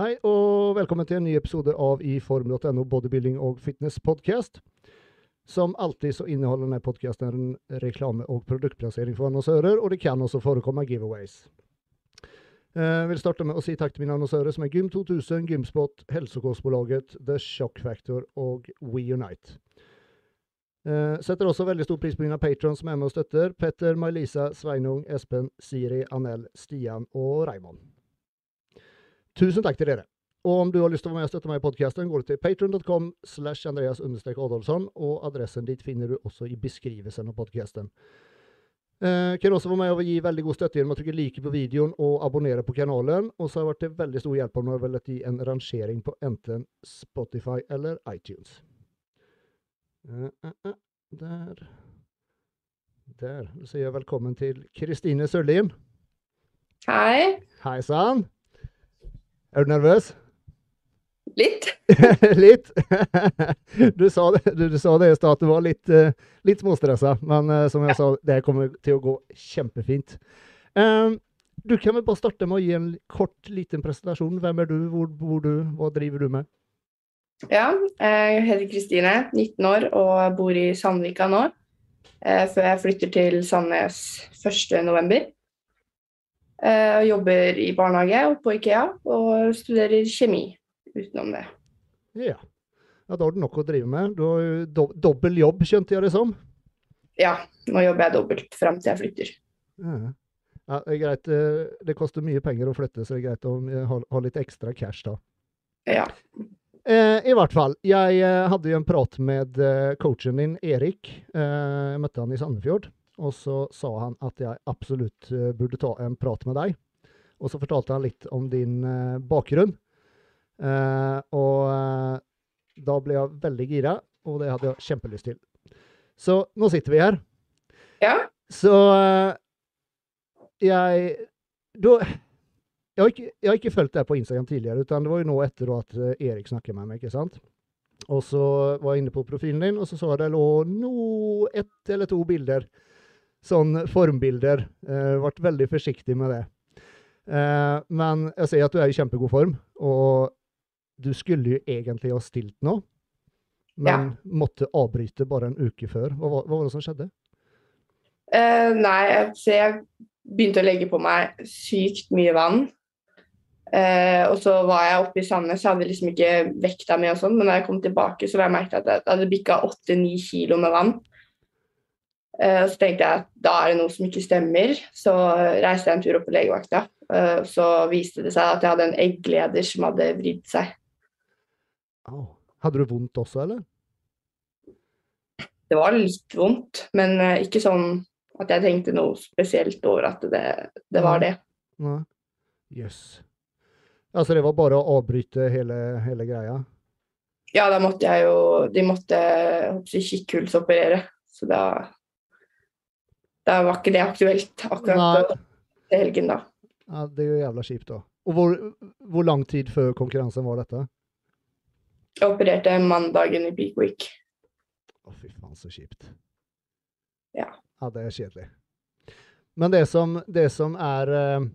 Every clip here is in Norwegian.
Hei og velkommen til en ny episode av i form.no bodybuilding og fitness podcast. Som alltid så inneholder denne podcasten reklame og produktplassering for annonsører, og det kan også forekomme giveaways. Jeg vil starte med å si takk til mine annonsører som er Gym2000, Gymspot, Helsekostbolaget, The Shock Factor og WeUnite. Setter også veldig stor pris på mine patrons som er med og støtter. Petter, May-Lisa, Sveinung, Espen, Siri, Anel, Stian og Raymond. Tusen takk til dere. Og om du har lyst til å være med og støtte meg i podkasten, går du til patron.com slash Andreas Adolfsson, og adressen dit finner du også i beskrivelsen av podkasten. Eh, kan også være med og gi veldig god støtte gjennom å trykke like på videoen og abonnere på kanalen. Og så har det vært til veldig stor hjelp om du har villet gi en rangering på enten Spotify eller iTunes. Uh, uh, uh, der. Der. Sier jeg velkommen til Kristine Sørlien. Hei. Hei sann. Er du nervøs? Litt. litt? du, sa det, du, du, sa det i stad, at du var litt, uh, litt småstressa. Men uh, som jeg ja. sa, det kommer til å gå kjempefint. Um, du kan vel bare starte med å gi en kort, liten presentasjon. Hvem er du, hvor bor du, hva driver du med? Ja, jeg heter Kristine, 19 år og bor i Sandvika nå. Før jeg flytter til Sandnes 1.11. Jeg eh, jobber i barnehage og på Ikea, og studerer kjemi utenom det. Ja. ja. Da har du nok å drive med. Du har jo do dobbel jobb, skjønte jeg det som? Ja, nå jobber jeg dobbelt frem til jeg flytter. Ja. ja. det er greit. Eh, det koster mye penger å flytte, så det er greit å eh, ha, ha litt ekstra cash da. Ja. I hvert fall. Jeg hadde jo en prat med coachen din, Erik. Jeg møtte han i Sandefjord. Og så sa han at jeg absolutt uh, burde ta en prat med deg. Og så fortalte han litt om din uh, bakgrunn. Uh, og da ble jeg veldig gira, og det hadde jeg kjempelyst til. Så nå sitter vi her. Ja. Så jeg da, jeg, har ikke, jeg har ikke fulgt deg på Instagram tidligere, utan det var jo nå etter at Erik snakket med meg. ikke sant? Og så var jeg inne på profilen din, og så så jeg det lå no, ett eller to bilder sånn formbilder. Uh, vært veldig forsiktig med det. Uh, men jeg sier at du er i kjempegod form, og du skulle jo egentlig ha stilt nå, men ja. måtte avbryte bare en uke før. Hva, hva var det som skjedde? Uh, nei, så jeg begynte å legge på meg sykt mye vann. Uh, og så var jeg oppe i Sandnes, jeg hadde liksom ikke vekta mi og sånn, men da jeg kom tilbake, så jeg merket at jeg hadde bikka 8-9 kilo med vann. Uh, så tenkte jeg at da er det noe som ikke stemmer. Så reiste jeg en tur opp på legevakta. Uh, så viste det seg at jeg hadde en eggleder som hadde vridd seg. Oh. Hadde du vondt også, eller? Det var litt vondt, men uh, ikke sånn at jeg tenkte noe spesielt over at det, det var det. Jøss. Yes. Altså det var bare å avbryte hele, hele greia? Ja, da måtte jeg jo De måtte kikkhullsoperere. Så da da var ikke det aktuelt akkurat til helgen, da. Ja, det er jo jævla kjipt, da. Og hvor, hvor, lang tid før konkurransen var dette? Jeg opererte mandagen i peak week. Å, fy faen, så kjipt. Ja. Ja, det er kjedelig. Men det som, det som er eh,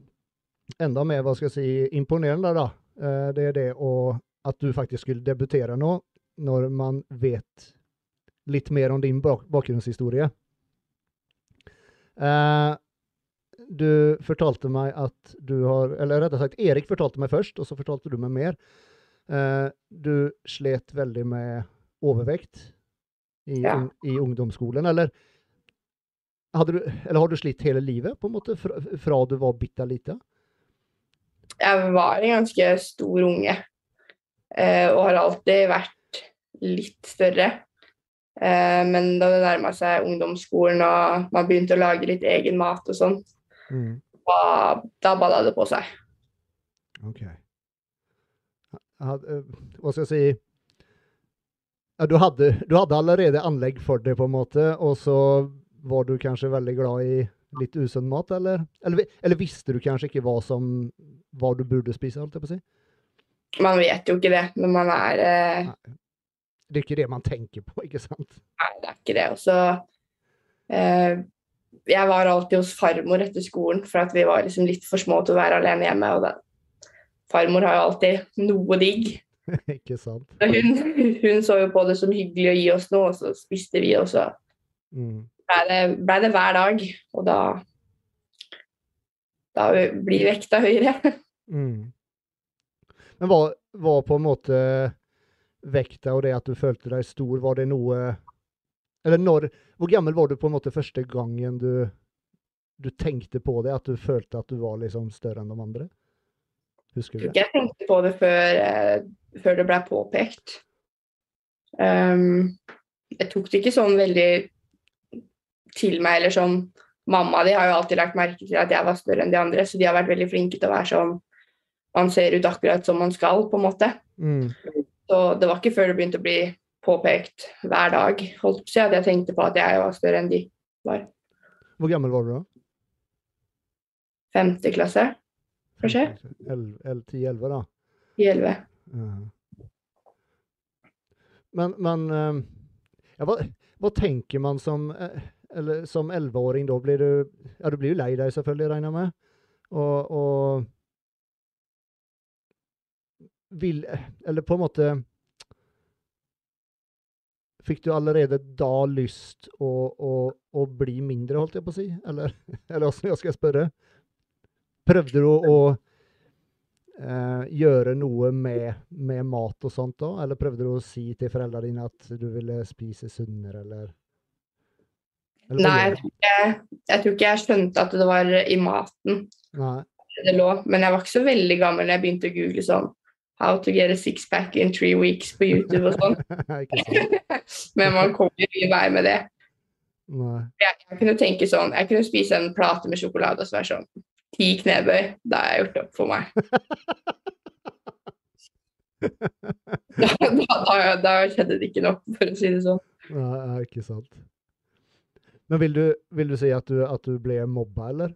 enda mer hva skal jeg si, imponerende, da, eh, det er det å, at du faktisk skulle debutere nå, når man vet litt mer om din bak bakgrunnshistorie. Uh, du fortalte meg at du har Eller rettere sagt, Erik fortalte meg først, og så fortalte du meg mer. Uh, du slet veldig med overvekt i, ja. un, i ungdomsskolen, eller? Du, eller har du slitt hele livet, på en måte, fra, fra du var bitte lita? Jeg var en ganske stor unge, uh, og har alltid vært litt større. Eh, men da det nærma seg ungdomsskolen og man begynte å lage litt egen mat og sånn, mm. da, da balla det på seg. OK. Eh, hva skal jeg si ja, du, hadde, du hadde allerede anlegg for det, på en måte, og så var du kanskje veldig glad i litt usunn mat, eller? eller? eller? visste du kanskje ikke hva som hva du burde spise, holdt jeg på å si? Man vet jo ikke det når man er eh, det er ikke det man tenker på, ikke sant? Nei, det er ikke det. Og så eh, Jeg var alltid hos farmor etter skolen, for at vi var liksom litt for små til å være alene hjemme. Og det. farmor har jo alltid noe digg. Ikke sant? Hun, hun så jo på det som hyggelig å gi oss noe, og så spiste vi, og så Mm. blei det, ble det hver dag. Og da da blir vekta høyere. Mm. Men var, var på en måte vekta og det at du følte deg stor, var det noe Eller når Hvor gammel var du på en måte første gangen du, du tenkte på det? At du følte at du var liksom større enn de andre? Husker du det? jeg tenkte på det før, eh, før det ble påpekt. Um, jeg tok det ikke sånn veldig til meg, eller sånn Mamma de har jo alltid lagt merke til at jeg var større enn de andre, så de har vært veldig flinke til å være sånn Man ser ut akkurat som man skal, på en måte. Mm. Så det var ikke før det begynte å bli påpekt hver dag holdt på at jeg tenkte på at jeg var større enn de var. Hvor gammel var du da? Femte klasse, kanskje? 10-11, da? I elleve. Ja. Men, men eh, ja, hva, hva tenker man som eh, eller som 11-åring da? Blir du Ja, du blir jo lei deg, selvfølgelig, regner jeg med. Og, og vil Eller på en måte Fikk du allerede da lyst å, å, å bli mindre, holdt jeg på å si? Eller, eller hvordan jeg spørre? Prøvde du å eh, gjøre noe med, med mat og sånt da? Eller prøvde du å si til foreldrene dine at du ville spise sunnere, eller? eller Nei, jeg tror, ikke, jeg tror ikke jeg skjønte at det var i maten? Nei. det lå. Men jeg var ikke så veldig gammel da jeg begynte å google sånn How to get a six-pack in three weeks på YouTube og sånn. Men man kommer mye vei med det. Jeg, jeg kunne tenke sånn, jeg kunne spise en plate med sjokolade og så være sånn Ti knebøy, da har jeg gjort det opp for meg. Da, da, da, da skjedde det ikke nok, for å si det sånn. Nei, ikke sant. Men vil du, vil du si at du, at du ble mobba, eller?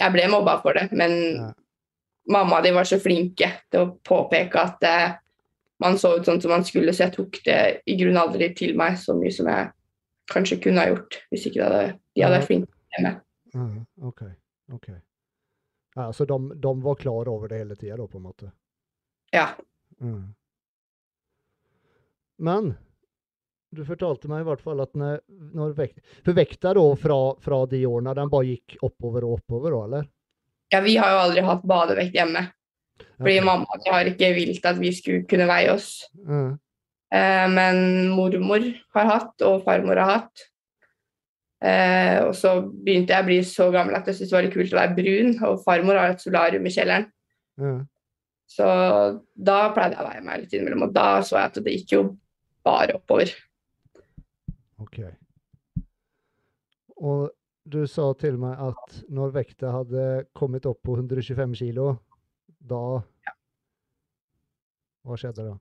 Jeg ble mobba for det, men Ja. Mamma de var så flinke til å påpeke at eh, man så ut sånn som man skulle, så jeg tok det i grunnen aldri til meg så mye som jeg kanskje kunne ha gjort hvis ikke hadde, de hadde vært flinke til Ja, OK. ok. Ja, så de, de var klar over det hele tida, da, på en måte? Ja. Mm. Men du fortalte meg i hvert fall at når, når vekt, For vekta da fra, fra de årene, den bare gikk oppover og oppover, da, eller? Ja, vi har jo aldri hatt badevekt hjemme, fordi okay. mamma har ikke vilt at vi skulle kunne veie oss. Mm. Eh, men mormor har hatt, og farmor har hatt. Eh, og så begynte jeg å bli så gammel at jeg syntes det var litt kult å være brun, og farmor har et solarium i kjelleren. Mm. Så da pleide jeg å veie meg litt innimellom, og da så jeg at det gikk jo bare oppover. OK. Og du sa til meg at når vekta hadde kommet opp på 125 kilo, da Hva skjedde da?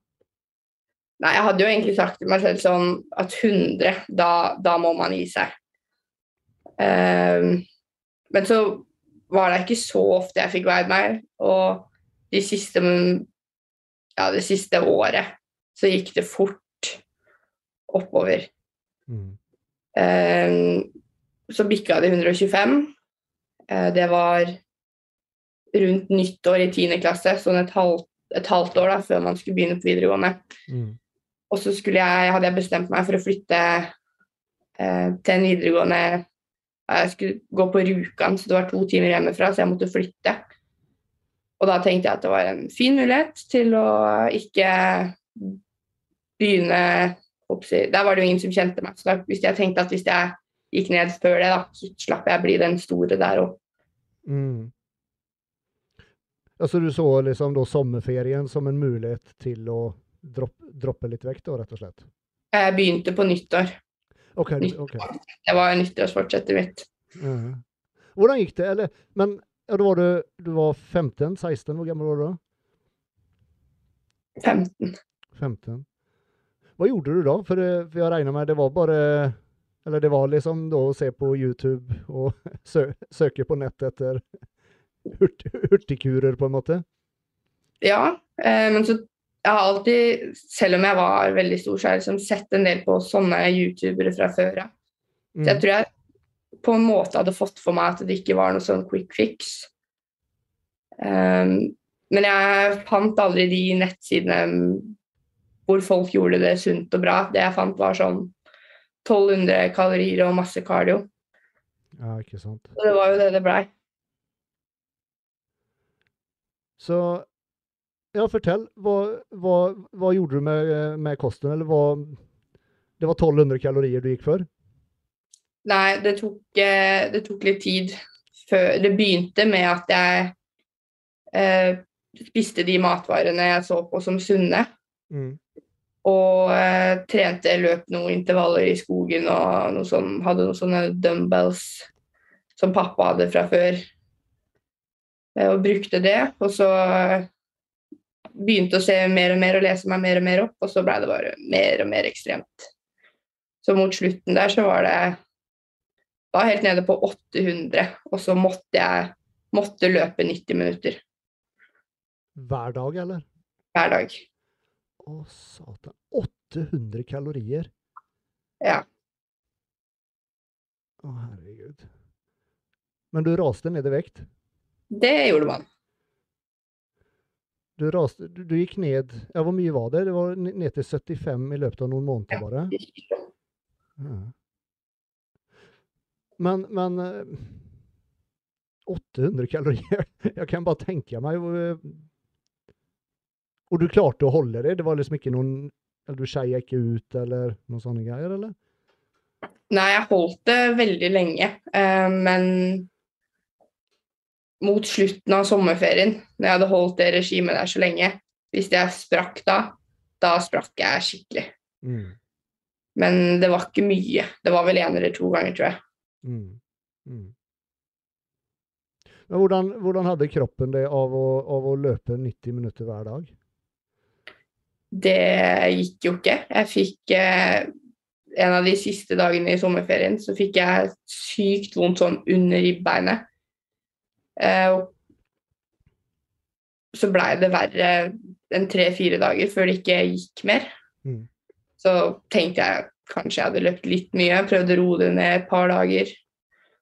Nei, jeg hadde jo egentlig sagt til meg selv sånn at 100, da, da må man gi seg. Um, men så var det ikke så ofte jeg fikk veid meg, og de siste, ja, det siste året så gikk det fort oppover. Mm. Ehm, så bikka det 125. Eh, det var rundt nyttår i 10. klasse, sånn et halvt, et halvt år da, før man skulle begynne på videregående. Mm. Og så skulle jeg, hadde jeg bestemt meg for å flytte eh, til en videregående Jeg skulle gå på Rjukan, så det var to timer hjemmefra, så jeg måtte flytte. Og da tenkte jeg at det var en fin mulighet til å ikke begynne oppsi- Der var det jo ingen som kjente meg, så da, hvis jeg tenkte at hvis jeg gikk ned før det, da, så slapp jeg bli den store der òg. Mm. Altså du så liksom da sommerferien som en mulighet til å droppe, droppe litt vekt, da, rett og slett? Jeg begynte på nyttår. OK. nyttår. ok. Det var nyttårsfortsettet mitt. Mm. Hvordan gikk det? Eller, men ja, var du, du var 15-16, hvor gammel var du da? 15. 15. Hva gjorde du da? For, for jeg regner med det var bare Eller det var liksom da å se på YouTube og sø, søke på nett etter hurt, hurtigkurer, på en måte? Ja, eh, men så jeg har alltid, selv om jeg var veldig stor, så har jeg liksom sett en del på sånne youtubere fra før av. Så jeg Mm. tror jeg på en måte hadde fått for meg at det ikke var noe sånn quick fix. Um, Men jeg fant aldri de nettsidene hvor folk gjorde det sunt og bra. Det jeg fant, var sånn 1200 kalorier og masse cardio. Ja, ikke sant. Og det var jo det det blei. Så ja, fortell. Hva, hva, hva gjorde du med, med kosten? Eller hva Det var 1200 kalorier du gikk for? Nei, det tok, eh, det tok litt tid før Det begynte med at jeg eh, spiste de matvarene jeg så på som sunne. Mm. Og eh, trente, løp noen intervaller i skogen og noe sånn, hadde noen sånne dumbbells som pappa hadde fra før. Eh, og brukte det. Og så eh, begynte å se mer og mer og lese meg mer og mer opp, og så blei det bare mer og mer ekstremt. Så mot slutten der så var det var helt nede på 800, og så måtte jeg måtte løpe 90 minutter Hver dag, eller? hver dag. Å, satan. 800 kalorier? Ja. Å, herregud. Men du raste ned i vekt? Det gjorde man. Du, raste, du, du gikk ned Ja, hvor mye var det? Det var ned til 75 i løpet av noen måneder, bare? Ja. Men, men eh, 800 kalorier Jeg kan bare tenke meg hvor- Og du klarte å holde det? Det var liksom ikke noen eller Du skeia ikke ut, eller noen sånne greier, eller? Nei, jeg holdt det veldig lenge, eh, men mot slutten av sommerferien, når jeg hadde holdt det regimet der så lenge, hvis jeg sprakk da, da sprakk jeg skikkelig. Mm. Men det var ikke mye. Det var vel én eller to ganger, tror jeg. Mm. Mm. Men hvordan, hvordan hadde kroppen det av å, av å løpe 90 minutter hver dag? Det gikk jo ikke. Jeg fikk eh, En av de siste dagene i sommerferien så fikk jeg sykt vondt sånn under ribbeinet. Eh, så blei det verre enn tre-fire dager før det ikke gikk mer. Mm. Så tenkte jeg kanskje jeg hadde løpt litt mye, prøvde å roe det ned et par dager.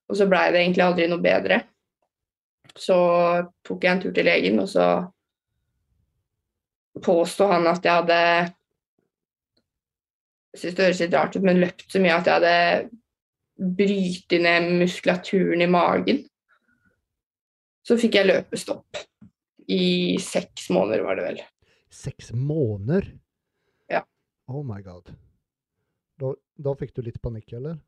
Og så blei det egentlig aldri noe bedre. Så tok jeg en tur til legen, og så påsto han at jeg hadde Jeg syns det høres litt rart ut, men løpt så mye at jeg hadde brytet ned muskulaturen i magen. Så fikk jeg løpestopp. I seks måneder, var det vel. Seks måneder? Ja. Oh my god. Da, da fikk du litt panikk, eller?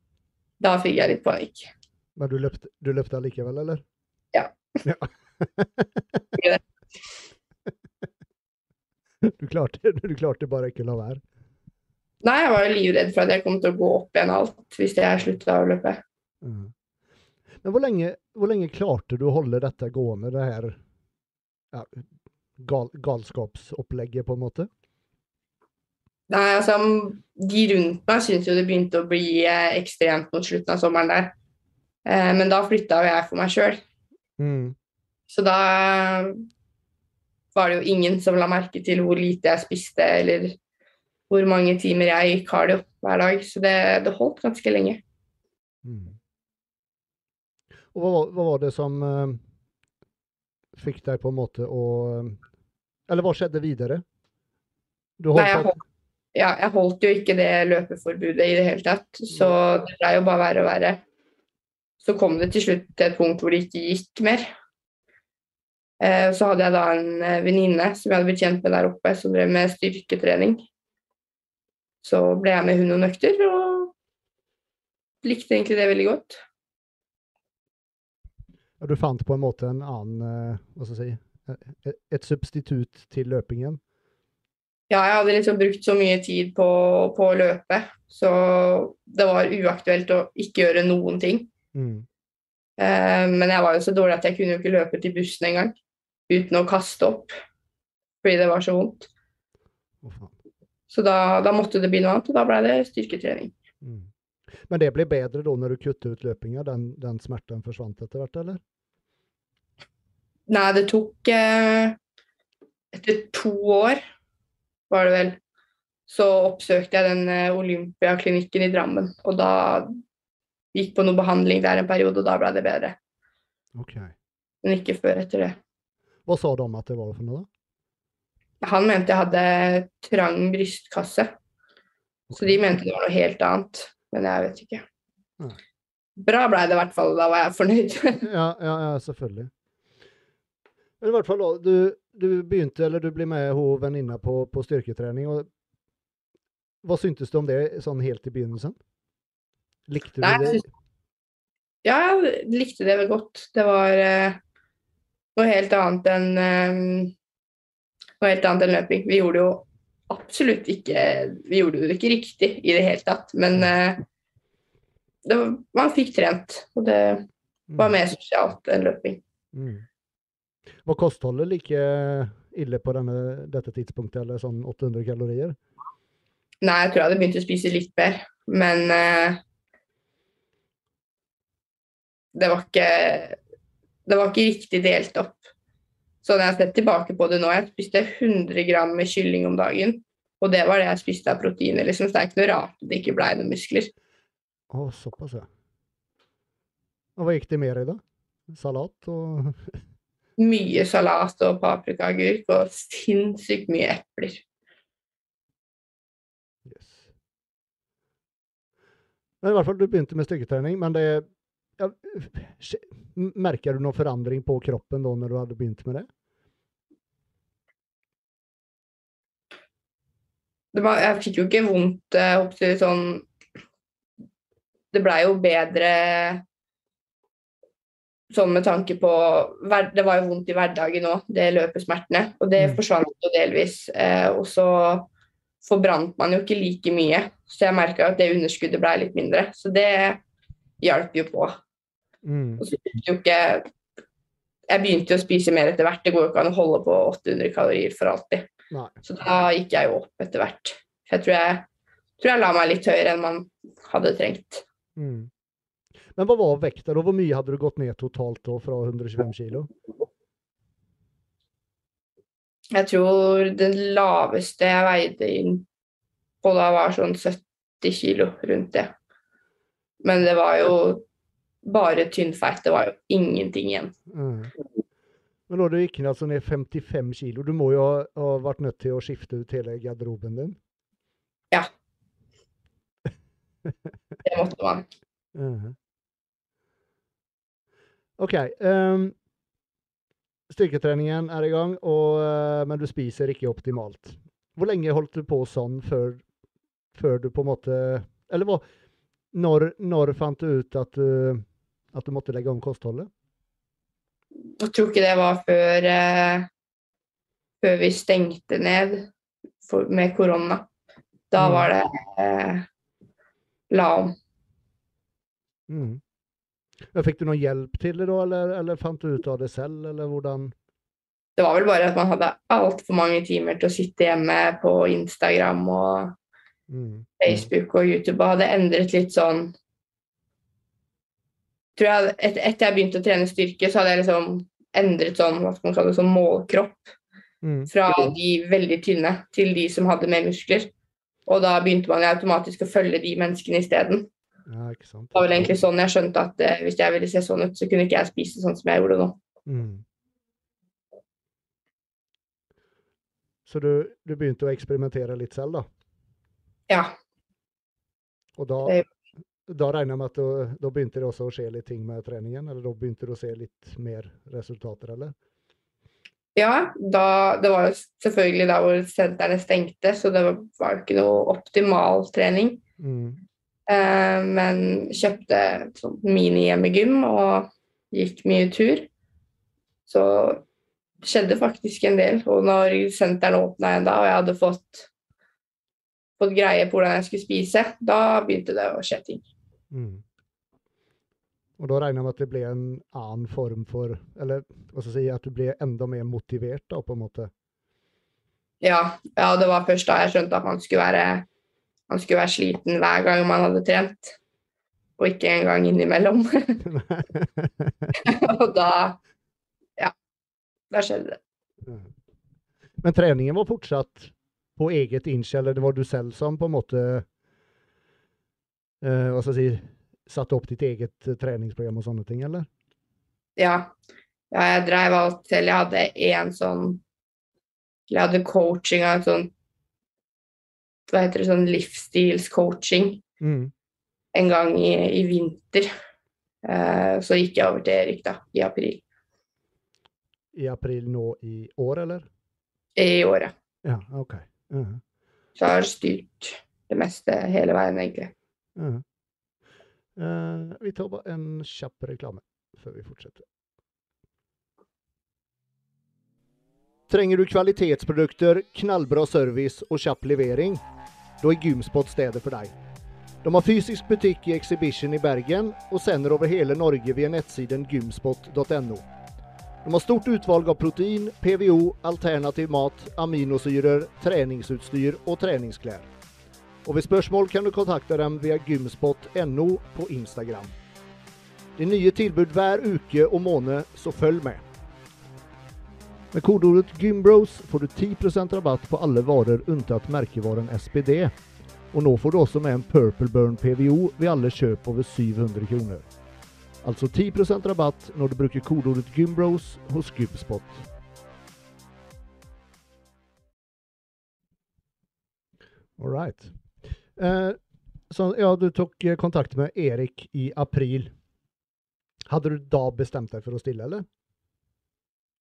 Da fikk jeg litt panikk. Men du løpte, du løpte allikevel, eller? Ja. ja. Du, klarte, du klarte bare ikke å la være? Nei, jeg var jo livredd for at jeg kom til å gå opp igjen alt hvis jeg slutta å løpe. Mm. Men hvor lenge, hvor lenge klarte du å holde dette gående, det her ja, gal, galskapsopplegget, på en måte? Nei, altså, De rundt meg syntes jo det begynte å bli eh, ekstremt mot slutten av sommeren der. Eh, men da flytta jo jeg for meg sjøl. Mm. Så da var det jo ingen som la merke til hvor lite jeg spiste, eller hvor mange timer jeg gikk cardio hver dag. Så det, det holdt ganske lenge. Mm. Og hva, hva var det som uh, fikk deg på en måte å eh, Eller hva skjedde videre? Nei, jeg holdt, ja, jeg holdt jo ikke det løpeforbudet i det hele tatt, så det blei jo bare verre og verre. Så kom det til slutt til et punkt hvor det ikke gikk mer. Eh, Så hadde jeg da en eh, venninne som jeg hadde blitt kjent med der oppe, som drev med styrketrening. Så ble jeg med hun noen økter, og likte egentlig det veldig godt. ja, du fant på en måte en annen eh, Hva skal jeg si et, substitutt til løpingen? Ja, jeg hadde liksom brukt så mye tid på, på å løpe, så det var uaktuelt å ikke gjøre noen ting. Mm. Men jeg var jo så dårlig at jeg kunne jo ikke løpe til bussen engang uten å kaste opp fordi det var så vondt. Så da, da måtte det bli noe annet, og da ble det styrketrening. Mm. Men det ble bedre da når du kuttet ut løpinga? Den, den smerten forsvant etter hvert, eller? Nei, det tok eh, Etter to år, var det vel, så oppsøkte jeg den eh, Olympiaklinikken i Drammen. Og da gikk på noe behandling der en periode, og da ble det bedre. Okay. Men ikke før etter det. Hva sa de at det var for noe? da? Han mente jeg hadde trang brystkasse. Så de mente det var noe helt annet. Men jeg vet ikke. Nei. Bra blei det i hvert fall. Da var jeg fornøyd. Ja, ja, ja selvfølgelig. Men i hvert fall du, du begynte, eller du ble med hun venninna på, på styrketrening. og Hva syntes du om det sånn helt i begynnelsen? Likte du Nei, det? synes- Ja, jeg likte det vel godt. Det var eh, noe helt annet enn eh, noe helt annet enn løping. Vi gjorde jo absolutt ikke Vi gjorde det ikke riktig i det hele tatt, men eh, det man fikk trent, og det var mer sosialt enn løping. Mm. Var kostholdet like ille på denne, dette tidspunktet, eller sånn 800 kalorier? Nei, jeg tror jeg hadde begynt å spise litt mer, men uh, det var ikke Det var ikke riktig delt opp. Så når jeg har sett tilbake på det nå, jeg spiste 100 gram med kylling om dagen. Og det var det jeg spiste av proteiner, liksom. Så det er ikke noe rart det ikke blei noen muskler. Å, såpass, ja. Og hva gikk det mer i, da? Salat og Mye salat og paprikaagurk og sinnssykt mye epler. yes. Men i hvert fall, du begynte med styrketrening, men det ja, Merker du noen forandring på kroppen da når du hadde begynt med det? det var, jeg fikk jo ikke vondt eh, opp til sånn Det blei jo bedre sånn med tanke på Det var jo vondt i hverdagen òg, det løpesmertene. Og det Mm. forsvant jo delvis. Eh, og så forbrant man jo ikke like mye. Så jeg merka at det underskuddet blei litt mindre. Så det hjalp jo på. Mm. Og så jo ikke Jeg begynte jo å spise mer etter hvert. Det går jo ikke an å holde på 800 kalorier for alltid. Nei. Så da gikk jeg jo opp etter hvert. Jeg tror jeg, tror jeg la meg litt høyere enn man hadde trengt. Mm. Men hva var vekta da? Hvor mye hadde du gått ned totalt da, fra 125 kilo? Jeg tror det laveste jeg veide inn på da var sånn 70 kilo rundt det. Men det var jo bare tynnfeit. Det var jo ingenting igjen. Mm. Men da du gikk ned, altså ned 55 kilo, du må jo ha, ha vært nødt til å skifte ut hele garderoben din? Ja. Det måtte man. Mhm. OK. Um, styrketreningen er i gang, og, eh, men du spiser ikke optimalt. Hvor lenge holdt du på sånn før, før du på en måte Eller hva Når, når fant du ut at du, at du måtte legge om kostholdet? Jeg tror ikke det var før, eh, før vi stengte ned for, med korona. Da Mm. var det eh, la om. Mm. Fikk du noe hjelp til det da, eller, eller fant du ut av det selv, eller hvordan? Det var vel bare at man hadde altfor mange timer til å sitte hjemme på Instagram og Mm. Facebook og YouTube og hadde endret litt sånn tror jeg, et, Etter jeg begynte å trene styrke, så hadde jeg liksom endret sånn, hva skal man kalle det, sånn målkropp. Mm. Fra de veldig tynne til de som hadde mer muskler. Og da begynte man automatisk å følge de menneskene isteden. Ja, ikke sant. Det var vel egentlig sånn jeg skjønte at eh, hvis jeg ville se sånn ut, så kunne ikke jeg spise sånn som jeg gjorde nå. Mm. Så du, du begynte å eksperimentere litt selv, da? Ja. Og da, da regner jeg med at da, da begynte det også å skje litt ting med treningen? Eller da begynte du å se litt mer resultater, eller? Ja, da, det var jo selvfølgelig da hvor sentrene stengte, så det var, var jo ikke noe optimal trening. Mm. Eh, men kjøpte sånn mini-hjemmegym og gikk mye tur. Så skjedde faktisk en del. Og når sentrene åpna igjen da, og jeg hadde fått, fått greie på hvordan jeg skulle spise, da begynte det å skje ting. Mm. Og da regner jeg med at det ble en annen form for Eller hva skal jeg si, at du ble enda mer motivert, da, på en måte? Ja, ja, det var først da jeg skjønte at man skulle være, man skulle være sliten hver gang man hadde trent, og ikke engang innimellom. og da Ja, da skjedde det. Men treningen var fortsatt på eget innskjell, eller det var du selv som på en måte eh, Hva skal jeg si Satte opp ditt eget eh, treningsprogram og sånne ting, eller? Ja, Ja, jeg dreiv alt selv. Jeg hadde én sånn Jeg hadde coaching av en sånn Hva heter det, sånn livsstilscoaching Mm. en gang i, i vinter. Eh, så gikk jeg over til Erik da, i april I april nå i år, eller? i året. Ja, OK. Mhm. Så jeg har styrt det meste hele veien, egentlig. Eh, vi tar bare en kjapp reklame før vi fortsetter. Trenger du kvalitetsprodukter, knallbra service og kjapp levering? Da er Gymspot stedet for deg. De har fysisk butikk i Exhibition i Bergen og sender over hele Norge via nettsiden gymspot.no. De har stort utvalg av protein, PVO, alternativ mat, aminosyrer, treningsutstyr og treningsklær. Og ved spørsmål kan du kontakte dem via gymspot.no på Instagram. Det er nye tilbud hver uke og måned, så følg med. Med kodeordet GYMBROS får du 10% rabatt på alle varer unntatt merkevaren SPD. Og nå får du også med en Purple Burn PVO ved alle kjøp over 700 kroner. Altså 10% rabatt når du bruker kodeordet GYMBROS hos Gymspot. All right. Eh, så, ja, du tok eh, kontakt med Erik i april. Hadde du da bestemt deg for å stille, eller?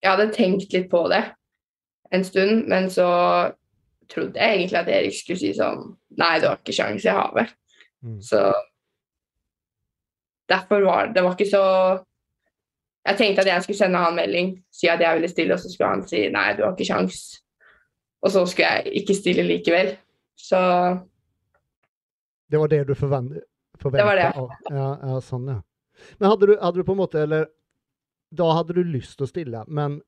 Jeg hadde tenkt litt på det en stund, men så trodde jeg egentlig at Erik skulle si sånn Nei, du har ikke sjans i havet. Mm. Så derfor var det Det var ikke så Jeg tenkte at jeg skulle sende han melding, si at jeg ville stille, og så skulle han si nei, du har ikke sjans. Og så skulle jeg ikke stille likevel. Så Det var det du forvent forventa? Det var det. Ja, ja, sånn, ja. Men hadde du, hadde du på en måte Eller da hadde du lyst til å stille, men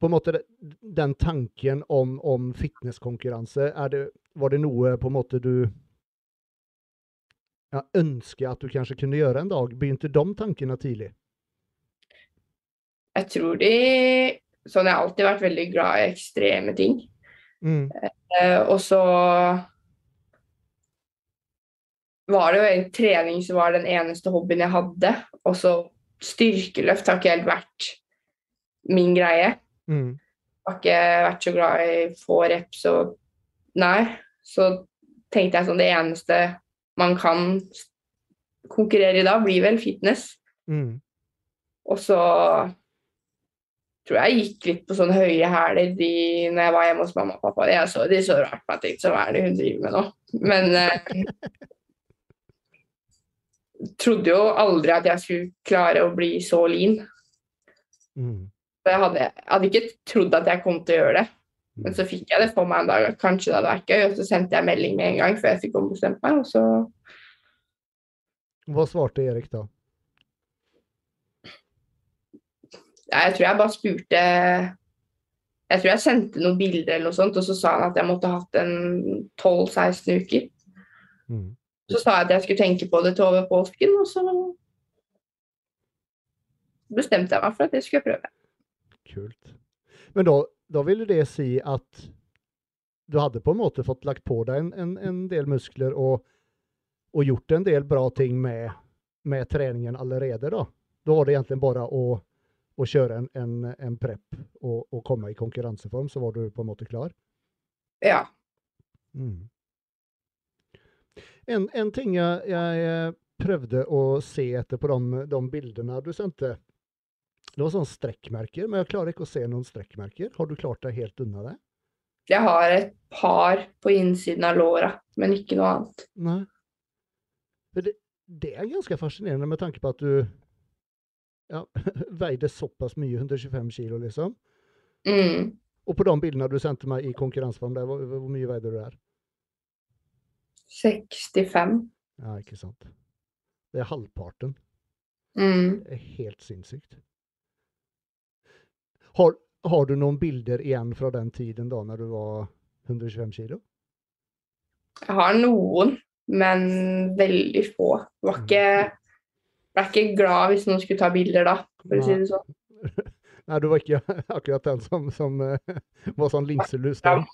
på en måte den tanken om, om fitnesskonkurranse, det, var det noe på en måte du ja, ønsker at du kanskje kunne gjøre en dag? Begynte de tankene tidlig? jeg tror de Sånn, jeg har alltid vært veldig glad i ekstreme ting. Mm. Eh, og så var det jo egentlig trening som var den eneste hobbyen jeg hadde. Og så styrkeløft har ikke helt vært min greie. Mm. Har ikke vært så glad i få reps og Nei. Så tenkte jeg sånn Det eneste man kan konkurrere i da, blir vel fitness. Mm. Og så tror jeg gikk litt på sånne høye hæler de, når jeg var hjemme hos mamma og pappa. Jeg så, de så rart på meg jeg tenkte så hva er det hun driver med nå? Men eh, trodde jo aldri at jeg skulle klare å bli så lean. Mm. Jeg hadde, jeg hadde ikke trodd at jeg kom til å gjøre det. Men så fikk jeg det for meg en dag at kanskje det hadde vært gøy, og så sendte jeg melding med en gang før jeg fikk ombestemt meg, og så Hva svarte Erik da? Jeg tror jeg bare spurte Jeg tror jeg sendte noen bilder eller noe sånt, og så sa han at jeg måtte ha hatt en 12-16 uker. Mm. Så sa jeg at jeg skulle tenke på det til over påsken, og så bestemte jeg meg for at det skulle jeg prøve. Kult. Men da, da ville det si at du hadde på en måte fått lagt på deg en, en, en del muskler og, og gjort en del bra ting med, med treningen allerede, da? Da var det egentlig bare å, å kjøre en, en, en prep og, og komme i konkurranseform, så var du på en måte klar? Ja. Mm. En, en ting jeg, jeg eh, prøvde å se etter på de, de bildene du sendte, det var sånne strekkmerker, men jeg klarer ikke å se noen strekkmerker. Har du klart deg helt unna det? Jeg har et par på innsiden av låra, men ikke noe annet. Nei. Det, det er ganske fascinerende med tanke på at du ja, veide såpass mye, 125 kilo liksom. Mm. Og på de bildene du sendte meg i konkurranseform, hvor mye veide du der? 65. Ja, ikke sant. Det er halvparten. Mm. Det er helt sinnssykt. Har, har du noen bilder igjen fra den tiden da når du var 125 kilo? Jeg har noen, men veldig få. Var ikke, ble ikke glad hvis noen skulle ta bilder da, for å si det sånn. Nei, du var ikke akkurat den som, som eh, var sånn linselus der.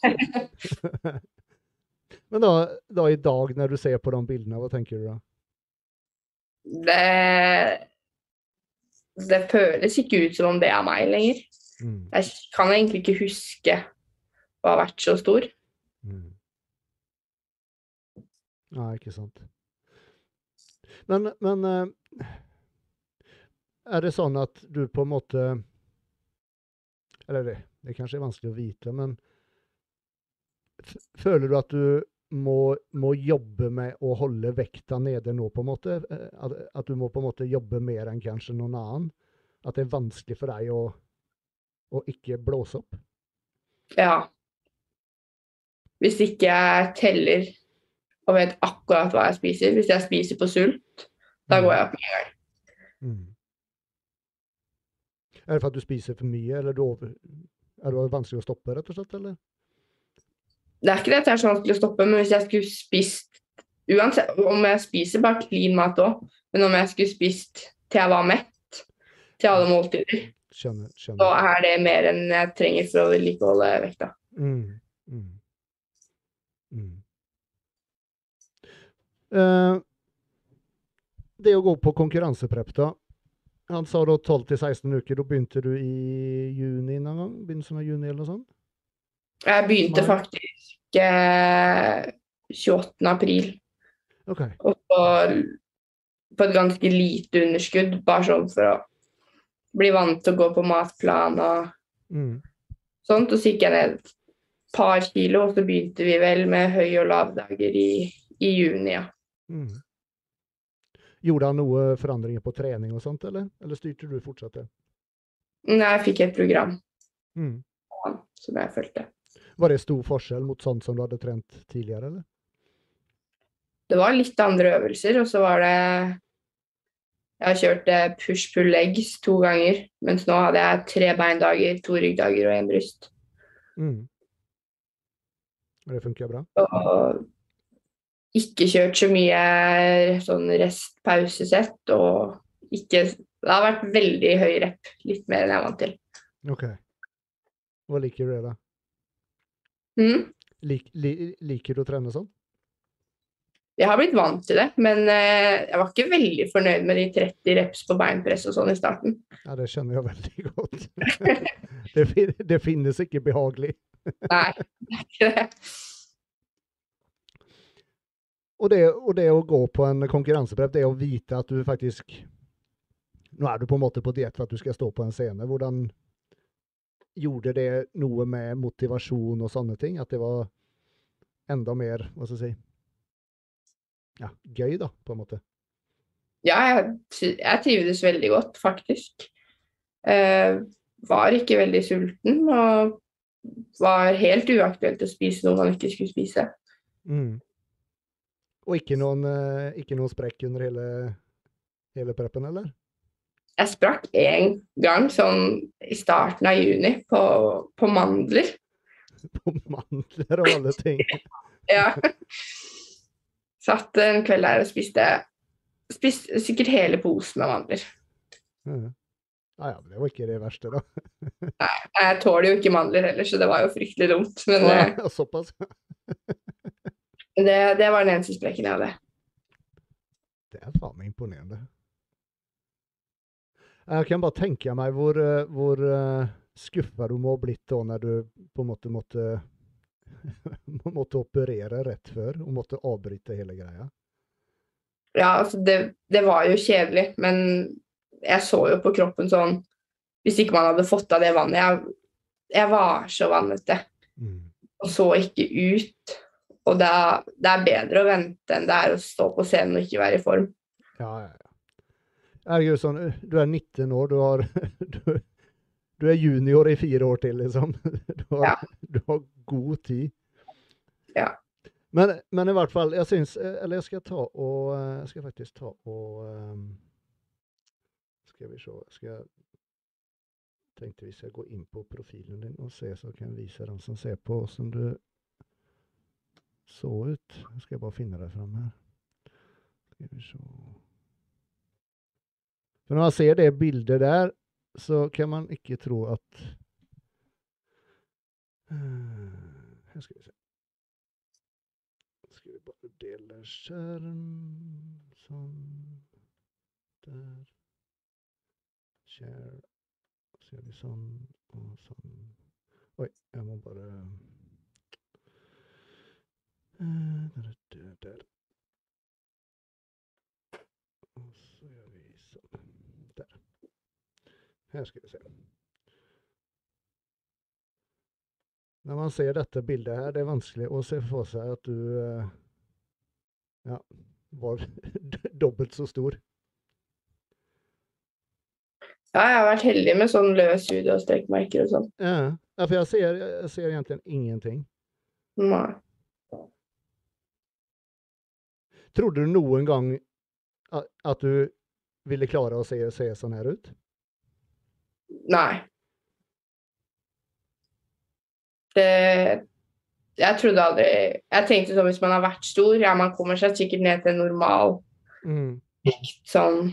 Men da, da i dag, når du ser på de bildene, hva tenker du da? Det Det føles ikke ut som om det er meg lenger. Mm. Jeg kan egentlig ikke huske å ha vært så stor. Mm. Nei, ikke sant. Men, men eh, er det sånn at du på en måte Eller det, det kanskje er vanskelig å vite, men føler du at du må, må jobbe med å holde vekta nede nå, på en måte? Eh, At, at du må på en måte jobbe mer enn kanskje noen annen? At det er vanskelig for deg å, å ikke blåse opp? Ja. Hvis ikke jeg teller og vet akkurat hva jeg spiser, hvis jeg spiser på sult, da går jeg opp med en gang. Mm. Er det for at du spiser for mye, eller er det vanskelig å stoppe, rett og slett? eller? Det er ikke det at det er så vanskelig å stoppe, men hvis jeg skulle spist Uansett om jeg spiser bare clean mat òg, men om jeg skulle spist til jeg var mett, til alle måltider, Skjønner. så er det mer enn jeg trenger for å vedlikeholde vekta. Mm. Mm. Mm. Uh, det å gå på konkurranseprep, da. Han sa da 12-16 uker. Da begynte du i juni en gang? Begynnelsen av juni, eller noe sånt? Jeg begynte faktisk 28. april, Okay. og så på et ganske lite underskudd, bare sånn for å bli vant til å gå på matplan og Mm. sånt. Og så gikk jeg ned et par kilo, og så begynte vi vel med høy- og lavdager i, i juni, ja. Mm. Gjorde han noe forandringer på trening og sånt, eller? Eller styrte du fortsatt det? Nei, Jeg fikk et program Mm. som jeg fulgte. Var det stor forskjell mot sånn som du hadde trent tidligere, eller? Det var litt andre øvelser, og så var det Jeg har kjørt eh, push-pull legs to ganger, mens nå hadde jeg tre beindager, to ryggdager og én bryst. Mm. Og det funker bra? Og ikke kjørt så mye sånn rest-pausesett, og ikke Det har vært veldig høy rep, litt mer enn jeg er vant til. OK. Hva liker du det, da? Mm. Lik, li, liker du å trene sånn? Jeg har blitt vant til det, men eh, jeg var ikke veldig fornøyd med de 30 reps på beinpress og sånn i starten. Ja, det kjenner jeg veldig godt. det, det finnes ikke behagelig. Nei, det er ikke det. Og det, og det å gå på en konkurranseprep, det å vite at du faktisk Nå er du på en måte på diett for at du skal stå på en scene. Hvordan gjorde det noe med motivasjon og sånne ting? At det var enda mer, hva skal jeg si Ja, gøy, da, på en måte. Ja, jeg, jeg trivdes veldig godt, faktisk. Eh, var ikke veldig sulten og var helt uaktuelt å spise noe man ikke skulle spise. Mm. Og ikke noen, eh, ikke noen sprekk under hele, hele preppen, eller? Jeg sprakk én gang sånn i starten av juni på, på mandler. På mandler og alle ting. Ja. Satt en kveld der og spiste, spiste sikkert hele posen med mandler. Ja, ja, det var ikke det verste, da. Nei, Jeg tåler jo ikke mandler heller, så det var jo fryktelig dumt. Men eh, Ja, såpass. det, det var den eneste sprekken jeg hadde. Det er faen imponerende. Jeg kan bare tenke meg hvor, eh, hvor uh, skuffa du må ha blitt da når du på en måte måtte måtte operere rett før og måtte avbryte hele greia. Ja, altså det, det var jo kjedelig, men jeg så jo på kroppen sånn Hvis ikke man hadde fått av det vannet Jeg, jeg var så vannete Mm. og så ikke ut. Og det er, det er bedre å vente enn det er å stå på scenen og ikke være i form. Ja, ja, ja. Herregud, sånn, du er 19 år, du har du, du er junior i fire år til, liksom. Du har, Ja. du har god tid. Ja. Men, men i hvert fall, jeg syns Eller jeg skal ta og Jeg skal faktisk ta og Skal vi se Skal jeg tenkte vi skal gå inn på profilen din og se, så kan jeg vise den som ser på åssen du så ut. Nå skal jeg bare finne deg fram her. Skal vi se For når man ser det bildet der, så kan man ikke tro at Eh, Her skal vi se. Skal vi bare dele skjerm Sånn. Der. Share. Gjør vi sånn og sånn. Oi, jeg må bare Der, Der, der, der. Og så gjør vi sånn. Der. Her skal vi se. Når man ser dette bildet her, det er vanskelig å se for seg at du eh, ja, var dobbelt så stor. Ja, jeg har vært heldig med sånn løs hud og strekkmerker og sånn. Ja, ja, for jeg ser, jeg ser egentlig ingenting. Nei. Trodde du noen gang at, at du ville klare å se, se sånn her ut? Nei. Det Jeg trodde aldri Jeg tenkte sånn hvis man har vært stor, ja, man kommer seg sikkert ned til en normal Mm, sånn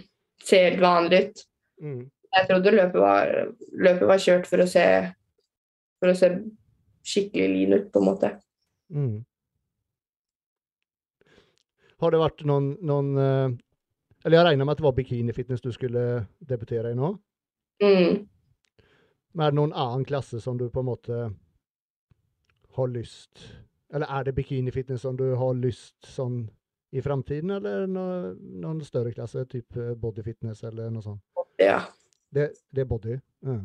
Ser helt vanlig ut. mm, Jeg trodde løpet var, løpet var kjørt for å se For å se skikkelig lean ut, på en måte. mm. Har det vært noen, noen eh, Eller jeg regner med at det var bikinifitness du skulle debutere i nå? Mm. Er det noen annen klasse som du på en måte har lyst Eller er det bikinifitness som du har lyst sånn i framtiden, eller noe, noen større klasse, type bodyfitness eller noe sånt? Ja. Det, det er body? Ja.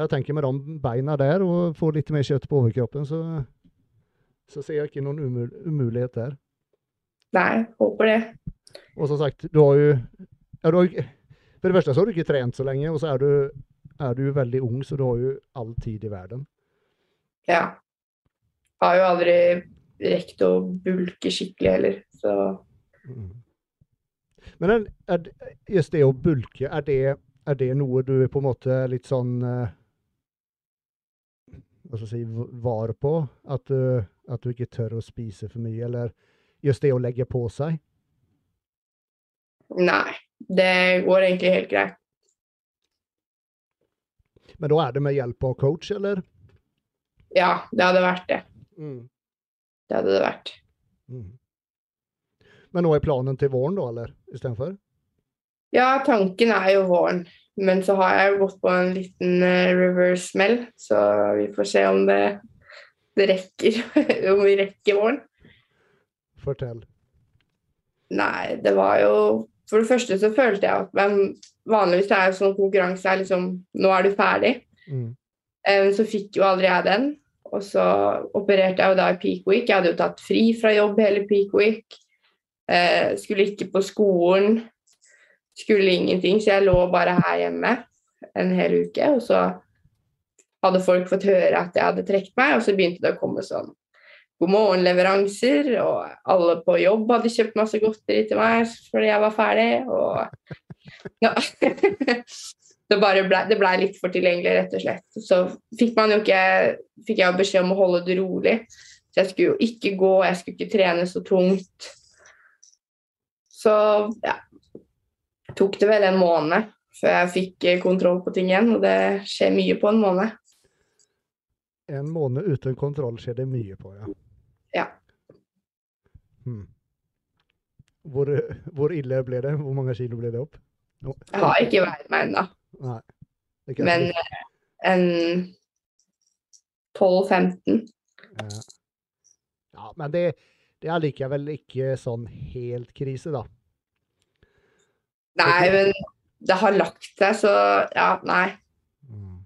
Jeg tenker med de beina der, og få litt mer kjøtt på overkroppen, så, så ser jeg ikke noen umul umulighet der. Nei, håper det. Og som sagt, du har jo ja, du har, ikke- For det første så har du ikke trent så lenge, og så er du, er du veldig ung, så du har jo all tid i verden. Ja. Jeg Har jo aldri rekt å bulke skikkelig heller, så Mm. Men er, er, just det å bulke, er det, er det noe du på en måte litt sånn eh, Hva skal jeg si var på? At du, at du ikke tør å spise for mye, eller just det å legge på seg? nei. Det går egentlig helt greit. Men da er det med hjelp av coach, eller? Ja, det hadde vært det. Mm. Det hadde det vært. Mm. Men nå er planen til våren, da, eller? Istedenfor? Ja, tanken er jo våren. Men så har jeg gått på en liten eh, reverse-smell, så vi får se om det, det rekker. om vi rekker våren. Fortell. Nei, det var jo For det første så følte jeg at men vanligvis er jo sånn konkurranse er liksom Nå er du ferdig. Mm. Um, Så fikk jo aldri jeg den. Og så opererte jeg jo da i peak week. Jeg hadde jo tatt fri fra jobb hele peak week. Uh, skulle ikke på skolen. Skulle ingenting. Så jeg lå bare her hjemme en hel uke. Og så hadde folk fått høre at jeg hadde trukket meg, og så begynte det å komme sånn god morgen-leveranser, og alle på jobb hadde kjøpt masse godteri til meg fordi jeg var ferdig, og ja. det blei ble, litt for tilgjengelig, rett og slett. Så fikk man jo ikke fikk jeg jo beskjed om å holde det rolig. Så jeg skulle jo ikke gå, jeg skulle ikke trene så tungt. Så ja tok det vel en måned før jeg fikk eh, kontroll på ting igjen, og det skjer mye på en måned. En måned uten kontroll skjer det mye på, ja. Ja. Hmm. Hvor, hvor ille ble det? Hvor mange kilo ble det opp? No. Jeg har ikke veid meg ennå. Men eh, en 12-15. ja. ja, men det, det er likevel ikke sånn helt krise, da. Nei, men det har lagt seg, så ja, nei. Mm.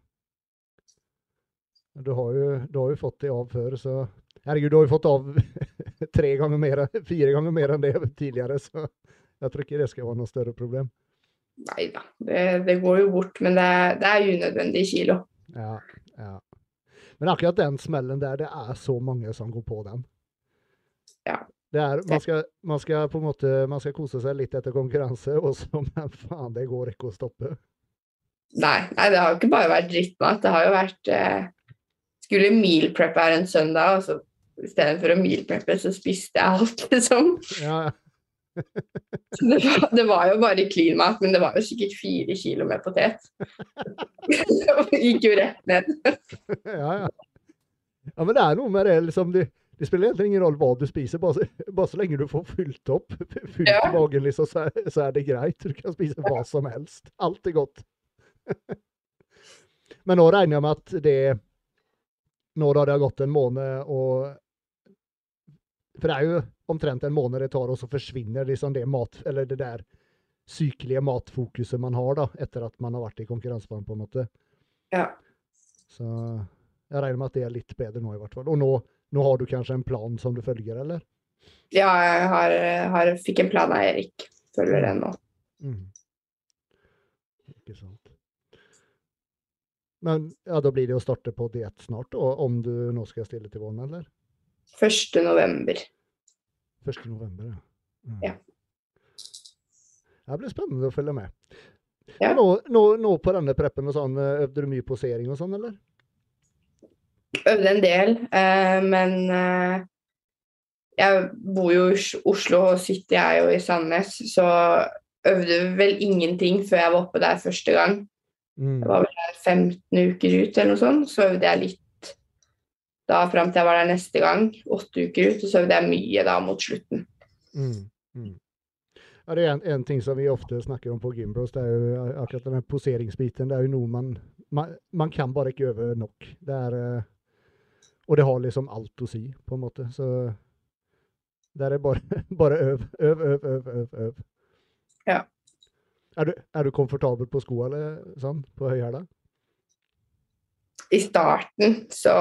Du har, jo, du har jo fått det av før, så Herregud, du har jo fått av tre ganger mer, fire ganger mer enn det tidligere, så jeg tror ikke det skal være noe større problem. Nei da, det, det går jo bort, men det, det er unødvendige kilo. Ja, ja. Men akkurat den smellen der, det er så mange som går på den. Ja. Det er, man, skal, man skal på en måte man skal kose seg litt etter konkurranse, og så, men faen, det går ikke å stoppe. Nei, nei, det har jo ikke bare vært drittmat. Det har jo vært eh, Skulle meal prep her en søndag, og så istedenfor å meal preppe, så spiste jeg alt, liksom. Ja, Så Det var, det var jo bare clean mat, men det var jo sikkert fire kilo med potet. Det gikk jo rett ned. ja, ja. Ja, men det er noe med det, liksom. Det, det spiller egentlig ingen rolle hva du spiser, bare, bare så lenge du får fylt opp, fylt Ja. magen, liksom, så, er, så er det greit. Du kan spise hva som helst. Alt er godt. Men nå regner jeg med at det Når har det gått en måned og For det er jo omtrent en måned det tar, og så forsvinner liksom det mat... Eller det der sykelige matfokuset man har da, etter at man har vært i konkurranseform, på en måte. Ja. Så jeg regner med at det er litt bedre nå, i hvert fall. Og nå, nå har du kanskje en plan som du følger, eller? Ja, jeg har, har, fikk en plan av Erik. Følger den nå. Mm. Ikke sant. Men ja, da blir det å starte på diett snart, og om du nå skal stille til våren, eller? 1. november. 1. november, ja. Mm. Ja. Det blir spennende å følge med. Ja. Nå, nå, nå på denne preppen og sånn, øvde du mye posering og sånn, eller? Øvde en del, eh, men eh, jeg bor jo i Oslo og sitter jeg jo i Sandnes, så øvde vel ingenting før jeg var oppe der første gang. Mm. Jeg var vel der 15 uker ut eller noe sånt. Så øvde jeg litt da fram til jeg var der neste gang, åtte uker ut, og så øvde jeg mye da mot slutten. Mm. Mm. Ja, det er en, en, ting som vi ofte snakker om på Gimbros, det er jo akkurat den poseringsbiten. Det er jo noe man, man, man kan bare ikke øve nok. Det er, eh, og det har liksom alt å si, på en måte. Så der er bare, bare øv, øv, øv, øv, øv. øv. Ja. Er du, er du komfortabel på skoene eller sånn, på høyhæla? I starten så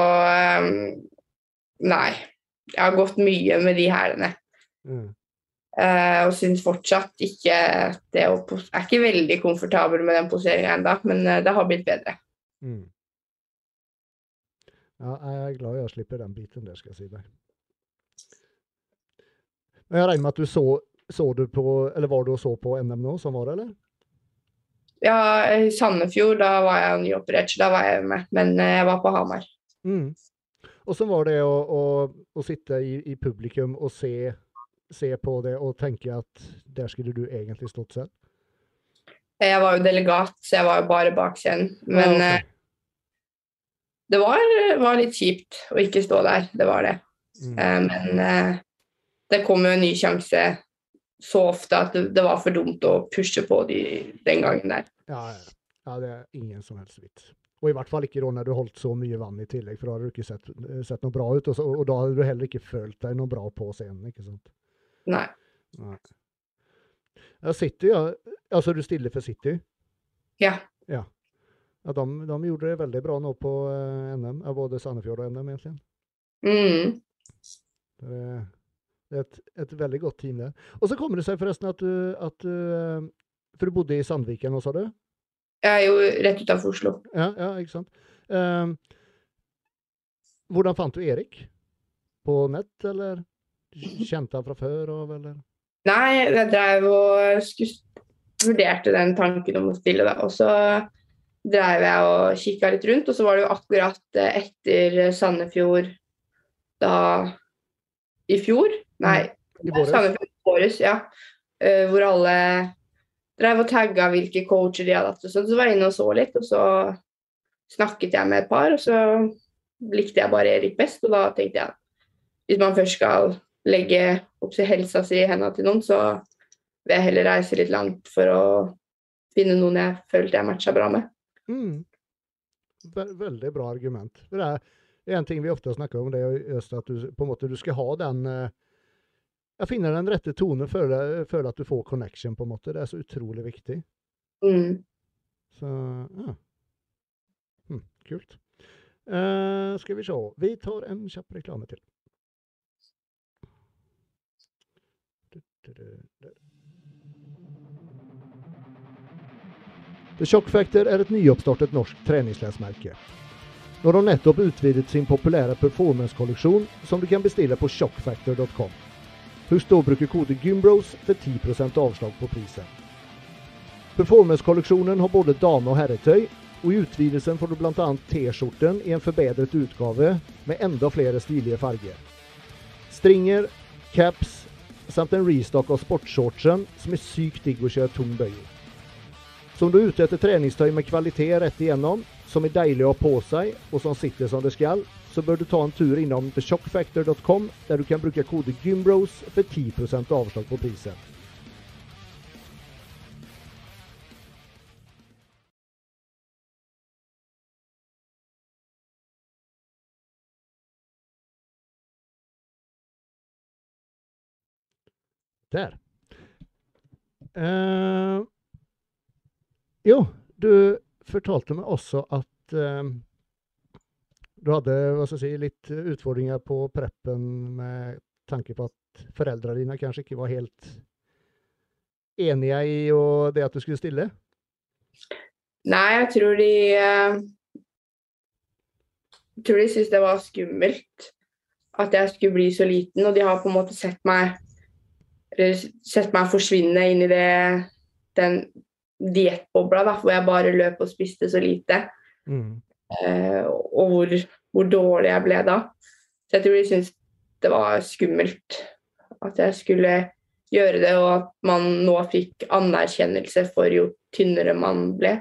um, Nei. Jeg har gått mye med de hælene. Mm. Uh, og syns fortsatt ikke det å Jeg er ikke veldig komfortabel med den poseringa ennå, men uh, det har blitt bedre. Mm. Ja, jeg er glad jeg slipper den biten der, skal jeg si deg. Jeg regner med at du så, så du på, eller var du og så på NM nå, som var det, eller? Ja, i Sandefjord, da var jeg nyoperert, så da var jeg med. Men uh, jeg var på Hamar. Mm. Så var det å, å, å sitte i, i, publikum og se, se på det og tenke at der skulle du egentlig stått selv? Jeg var jo delegat, så jeg var jo bare bak scenen. Men Ja, ok. eh, det var, var litt kjipt å ikke stå der. Det var det. Mm. Eh, men eh, det kom jo en ny sjanse så ofte at det, det var for dumt å pushe på de den gangen der. Ja, ja. ja, det er ingen som helst vits. Og i hvert fall ikke da når du holdt så mye vann i tillegg, for da hadde du ikke sett, sett noe bra ut. Og, så, og da hadde du heller ikke følt deg noe bra på scenen, ikke sant? Nei. Nei. Ja, City, ja. Altså, du stiller for City? Ja. Ja, de, de gjorde det veldig bra nå på eh, NM, ja, både Sandefjord og NM, egentlig. Mm. Det er, det er et, et veldig godt team der. Og så kommer det seg forresten at du, at du eh, For du bodde i Sandviken nå, sa du? Jeg er jo rett utafor Oslo. Ja, ja, ikke sant. Um, hvordan fant du Erik? På nett, eller? Kjente han fra før av, eller? Nei, jeg drev og skulle, vurderte den tanken om å spille, da. Og så drev jeg og kikka litt rundt, og så var det jo akkurat eh, etter Sandefjord da i fjor Nei, I våres? Sandefjord i våres, ja. Eh, hvor alle drev og tagga hvilke coacher de hadde hatt. Så var jeg inne og så litt, og så snakket jeg med et par, og så likte jeg bare Erik best. Og da tenkte jeg hvis man først skal legge opp til helsa si i hendene til noen, så vil jeg heller reise litt langt for å finne noen jeg følte jeg matcha bra med. Mm. Veldig bra argument. Det er en ting vi ofte snakker om, det er at du på en måte du skal ha den eh, Jeg finner den rette tonen, føle, føle at du får connection, på en måte. Det er så utrolig viktig. Mm. Så ja. Hm, kult. Uh, skal vi se. Vi tar en kjapp reklame til. The Shock Factor er et nyoppstartet norsk treningsklesmerke. Nå har de nettopp utvidet sin populære performance-kolleksjon, som du kan bestille på shockfactor.com. Husk da å bruke kode GYMBROS for 10% avslag på prisen. Performance-kolleksjonen har både dame- og herretøy, og i utvidelsen får du bl.a. T-skjorten i en forbedret utgave med enda flere stilige farger. Stringer, caps samt en restock av sportsshortsen, som er sykt digg å kjøre tung bøy i. Så om du er ute etter treningstøy med kvalitet rett igjennom, som er deilig å ha på seg, og som sitter som det skal, så bør du ta en tur innom theshockfactor.com, der du kan bruke kode GYMBROS for 10 avslag på prisen. Der. Uh, jo, du fortalte meg også at uh, du hadde si, litt utfordringer på preppen med tanke på at foreldrene dine kanskje ikke var helt enige i det at du skulle stille? Nei, jeg tror de eh, Jeg tror de syntes det var skummelt at jeg skulle bli så liten, og de har på en måte sett meg sett meg forsvinne inn i det, den diettbobla hvor jeg bare løp og spiste så lite. Mm. Eh, og hvor, hvor, dårlig jeg ble da. Så jeg tror de syntes det var skummelt at jeg skulle gjøre det, og at man nå fikk anerkjennelse for jo tynnere man ble.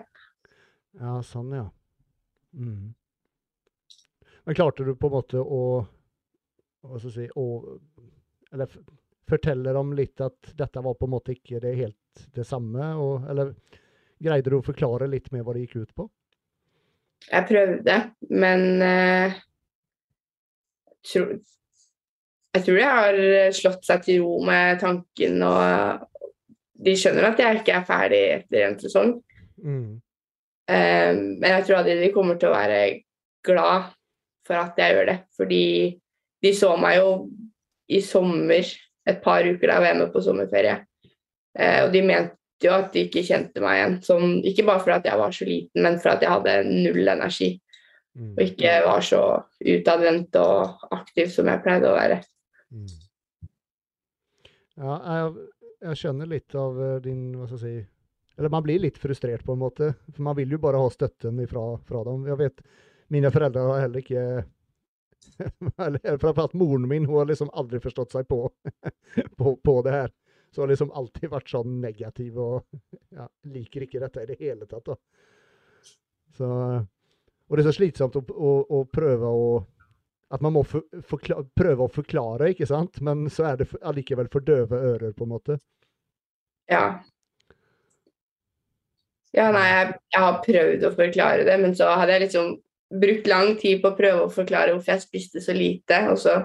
Ja, sånn, ja. Mm. Men klarte du på en måte å hva skal jeg si, å, Eller fortelle dem litt at dette var på en måte ikke det helt det samme? Og, eller greide du å forklare litt mer hva det gikk ut på? Jeg prøvde, men eh, tro, jeg tror de har slått seg til ro med tanken, og de skjønner at jeg ikke er ferdig etter en sesong. Mm. Um, men jeg tror at de kommer til å være glad for at jeg gjør det, fordi de så meg jo i sommer, et par uker da jeg var hjemme på sommerferie. uh, og de mente jo at de ikke kjente meg igjen. Som, ikke bare fordi jeg var så liten, men fordi jeg hadde null energi. Mm. Og ikke var så utadvendt og aktiv som jeg pleide å være. Mm. Ja, jeg, jeg, skjønner litt av eh, din hva skal jeg si, Eller man blir litt frustrert, på en måte. For man vil jo bare ha støtten ifra, fra dem. Jeg vet, Mine foreldre har heller ikke Framförallt moren min, hun har liksom aldri forstått seg på, på, på, det her. Så har liksom alltid vært sånn negativ og ja, liker ikke dette i det hele tatt. Da. Så, og det er så slitsomt å, å, å prøve å At man må for, forklare, prøve å forklare, ikke sant? Men så er det allikevel for døve ører, på en måte. Ja. Ja, nei, jeg, jeg har prøvd å forklare det, men så hadde jeg liksom brukt lang tid på å prøve å forklare hvorfor jeg spiste så lite. Og så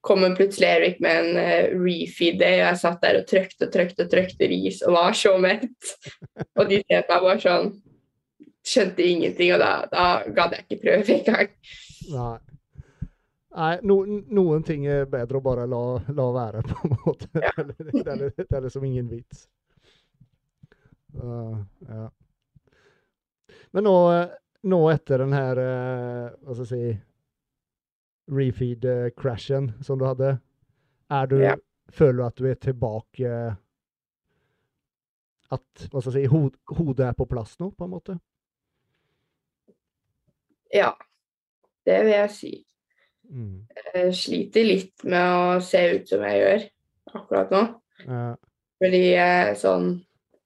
kommer plutselig Erik med en uh, refeed day, og jeg satt der og trykte og trykte og trykte ris og var så mett. Og de meg bare sånn Skjønte ingenting, og da, da gadd jeg ikke prøve engang. Nei. Nei, no, noen ting er bedre å bare la, la være, på en måte. Ja. det, er, det, er, liksom ingen vits. Uh, ja. Men nå nå etter den her uh, Hva skal jeg si Refeed-crashen som du hadde, er du, ja. føler du at du er tilbake At hva skal jeg si, hod, hodet er på plass nå, på en måte? Ja, det vil jeg si. Mm. Jeg sliter litt med å se ut som jeg gjør akkurat nå. Ja. Fordi sånn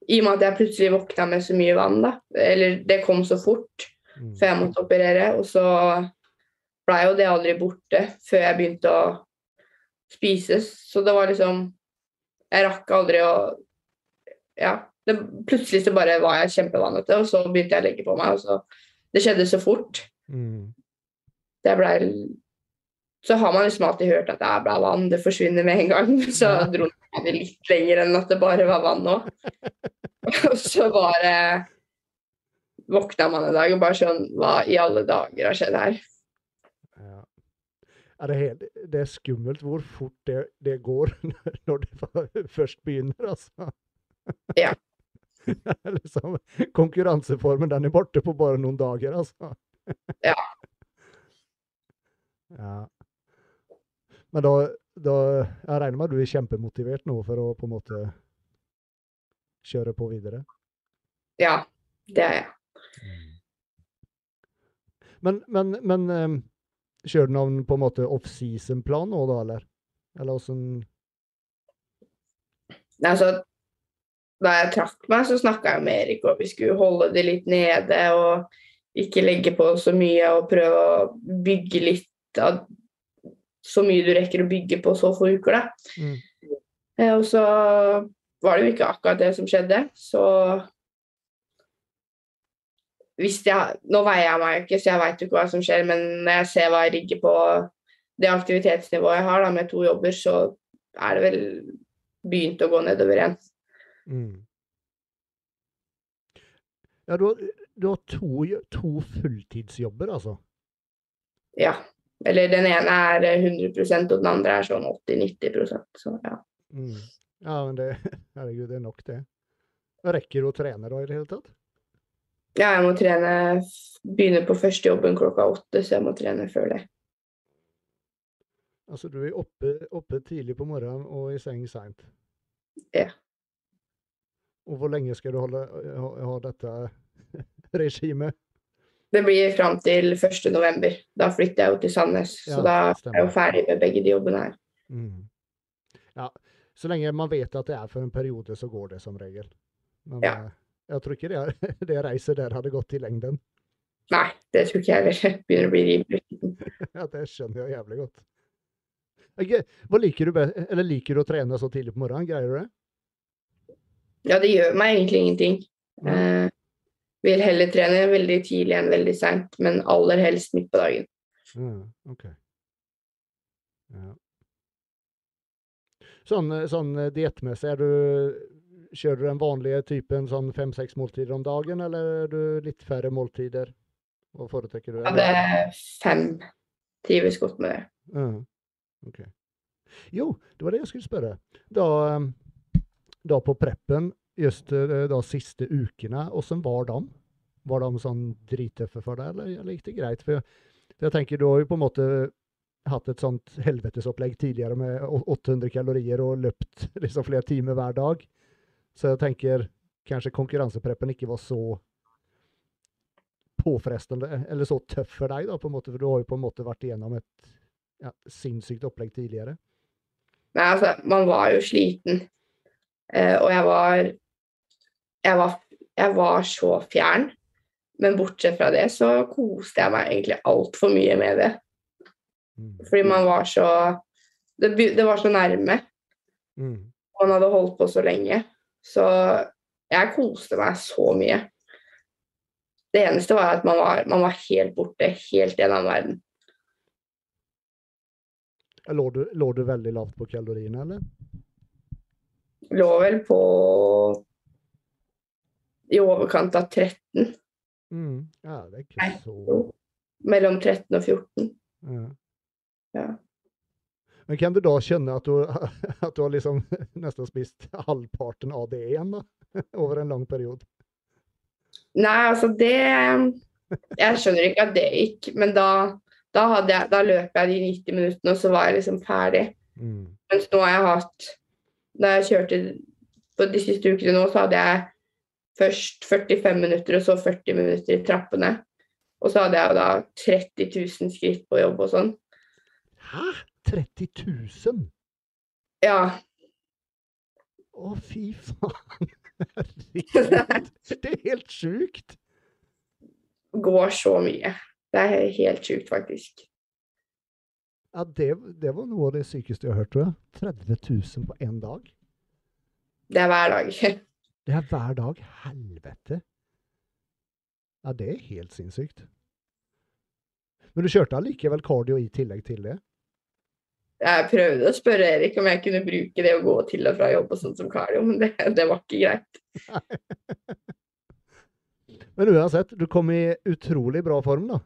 I og med at jeg plutselig våkna med så mye vann, da, eller det kom så fort, mm. for jeg måtte operere. Og så blei jo det aldri borte før jeg begynte å spise. Så det var liksom Jeg rakk aldri å Ja. Det, plutselig så bare var jeg kjempevannete, og så begynte jeg å legge på meg. og så Det skjedde så fort. Mm. Det blei så har man liksom alltid hørt at det er bra vann, det forsvinner med en gang. Så ja. dro det litt lenger enn at det bare var vann òg. Og så bare våkna man en dag og bare sånn Hva i alle dager har skjedd her? Ja. Er det, helt, det, er skummelt hvor fort det, det går når det først begynner, altså. Ja. liksom, konkurranseformen den er borte på bare noen dager, altså. ja. ja. Men da, da Jeg regner med at du er kjempemotivert nå for å på en måte kjøre på videre? Ja, det er jeg. Men, men, men um, kjører noen på en måte offseason-plan nå, da, eller? Eller åssen Altså, da jeg trakk meg, så snakka jeg med Erik, og vi skulle holde det litt nede og ikke legge på så mye og prøve å bygge litt av så mye du rekker å bygge på så få uker, da. Mm. Eh, og så var det jo ikke akkurat det som skjedde, så jeg, Nå veier jeg meg ikke, så jeg veit jo ikke hva som skjer, men når jeg ser hva jeg rigger på det aktivitetsnivået jeg har da, med to jobber, så er det vel begynt å gå nedover igjen. Mm. Ja, du har, du har to, to fulltidsjobber, altså? Ja. Eller den ene er 100% og den andre er sånn 80-90% Så ja. Mm. Ja, men det Herregud, det er nok, det. Rekker du å trene da i det hele tatt? Ja, jeg må trene Begynne på første jobben klokka åtte, så jeg må trene før det. Altså du er oppe, oppe tidlig på morgenen og i seng seint? Ja. Og hvor lenge skal du holde, ha, ha dette regimet? Det blir fram til 1. november. Da flytter jeg jo til Sandnes. Ja, så da stemmer. er jeg jo ferdig med begge de jobbene her. Mm. Ja, så lenge man vet at det er for en periode, så går det som regel. Men Ja. Jeg tror ikke det, det reiset der hadde gått i lengden. Nei, det tror ikke jeg heller. Begynner å bli rimelig. Ja, det skjønner jeg jævlig godt. Okay. Hva liker du eller liker du å trene så tidlig på morgenen? Greier du det? Ja, det gjør meg egentlig ingenting. Mm. Eh, vil heller trene veldig tidlig enn veldig seint, men aller helst midt på dagen. Mm, ok. Ja. Sånn, eh, sånn eh, diettmessig, er du Kjører du den vanlige typen sånn fem-seks måltider om dagen, eller er du litt færre måltider? Hva foretrekker du? Jeg hadde fem. Trives godt med det. Ja, okay. Jo, det var det jeg skulle spørre. Da, eh, da på preppen, just de da siste ukene, åssen var de? Var de sånn drittøffe for deg, eller, eller gikk det greit? For jeg, for jeg tenker, du har jo på en måte hatt et sånt helvetesopplegg tidligere med 800 kalorier og løpt liksom flere timer hver dag. Så jeg tenker kanskje konkurransepreppen ikke var så påfrestende, eller så tøff for deg, da, på en måte, for du har jo på en måte vært igjennom et ja, sinnssykt opplegg tidligere. Nei, altså, man var jo sliten. Eh, og jeg var, jeg var Jeg var så fjern. Men bortsett fra det så koste jeg meg egentlig altfor mye med det. Mm. Fordi man var så Det, det var så nærme. Mm. Man hadde holdt på så lenge. Så jeg koste meg så mye. Det eneste var at man var, man var helt borte, helt i en annen verden. Lå, du, lå du veldig lavt på kaloriene, eller? Lå vel på i overkant av 13. Mm. Ja, det er ikke så Mellom 13 og 14. ja. Ja. Men kan du da kjenne at du, at du har liksom nesten spist halvparten av det igjen, da? Over en lang periode? Nei, altså det Jeg skjønner ikke at det gikk, men da, da, jeg, da løp jeg de 90 minuttene, og så var jeg liksom ferdig. Mm. Mens nå har jeg hatt Da jeg kjørte på de siste ukene nå, så hadde jeg først 45 minutter, og så 40 minutter i trappene. Og så hadde jeg da 30 000 skritt på jobb og sånn. Hæ? 30 000? Ja. Å, fy faen! Herregud. Det er helt sjukt! Går så mye. Det er helt sjukt, faktisk. Ja, det, det var noe av det sykeste jeg har hørt, tror jeg. 30 000 på én dag. Det er hver dag. Det er hver dag. Helvete! Ja, det er helt sinnssykt. Men du kjørte allikevel cardio i tillegg til det? Jeg prøvde å spørre Erik om jeg kunne bruke det å gå til og fra jobb og sånn som kardio, men det, det var ikke greit. Men uansett, du kom i utrolig bra form, da.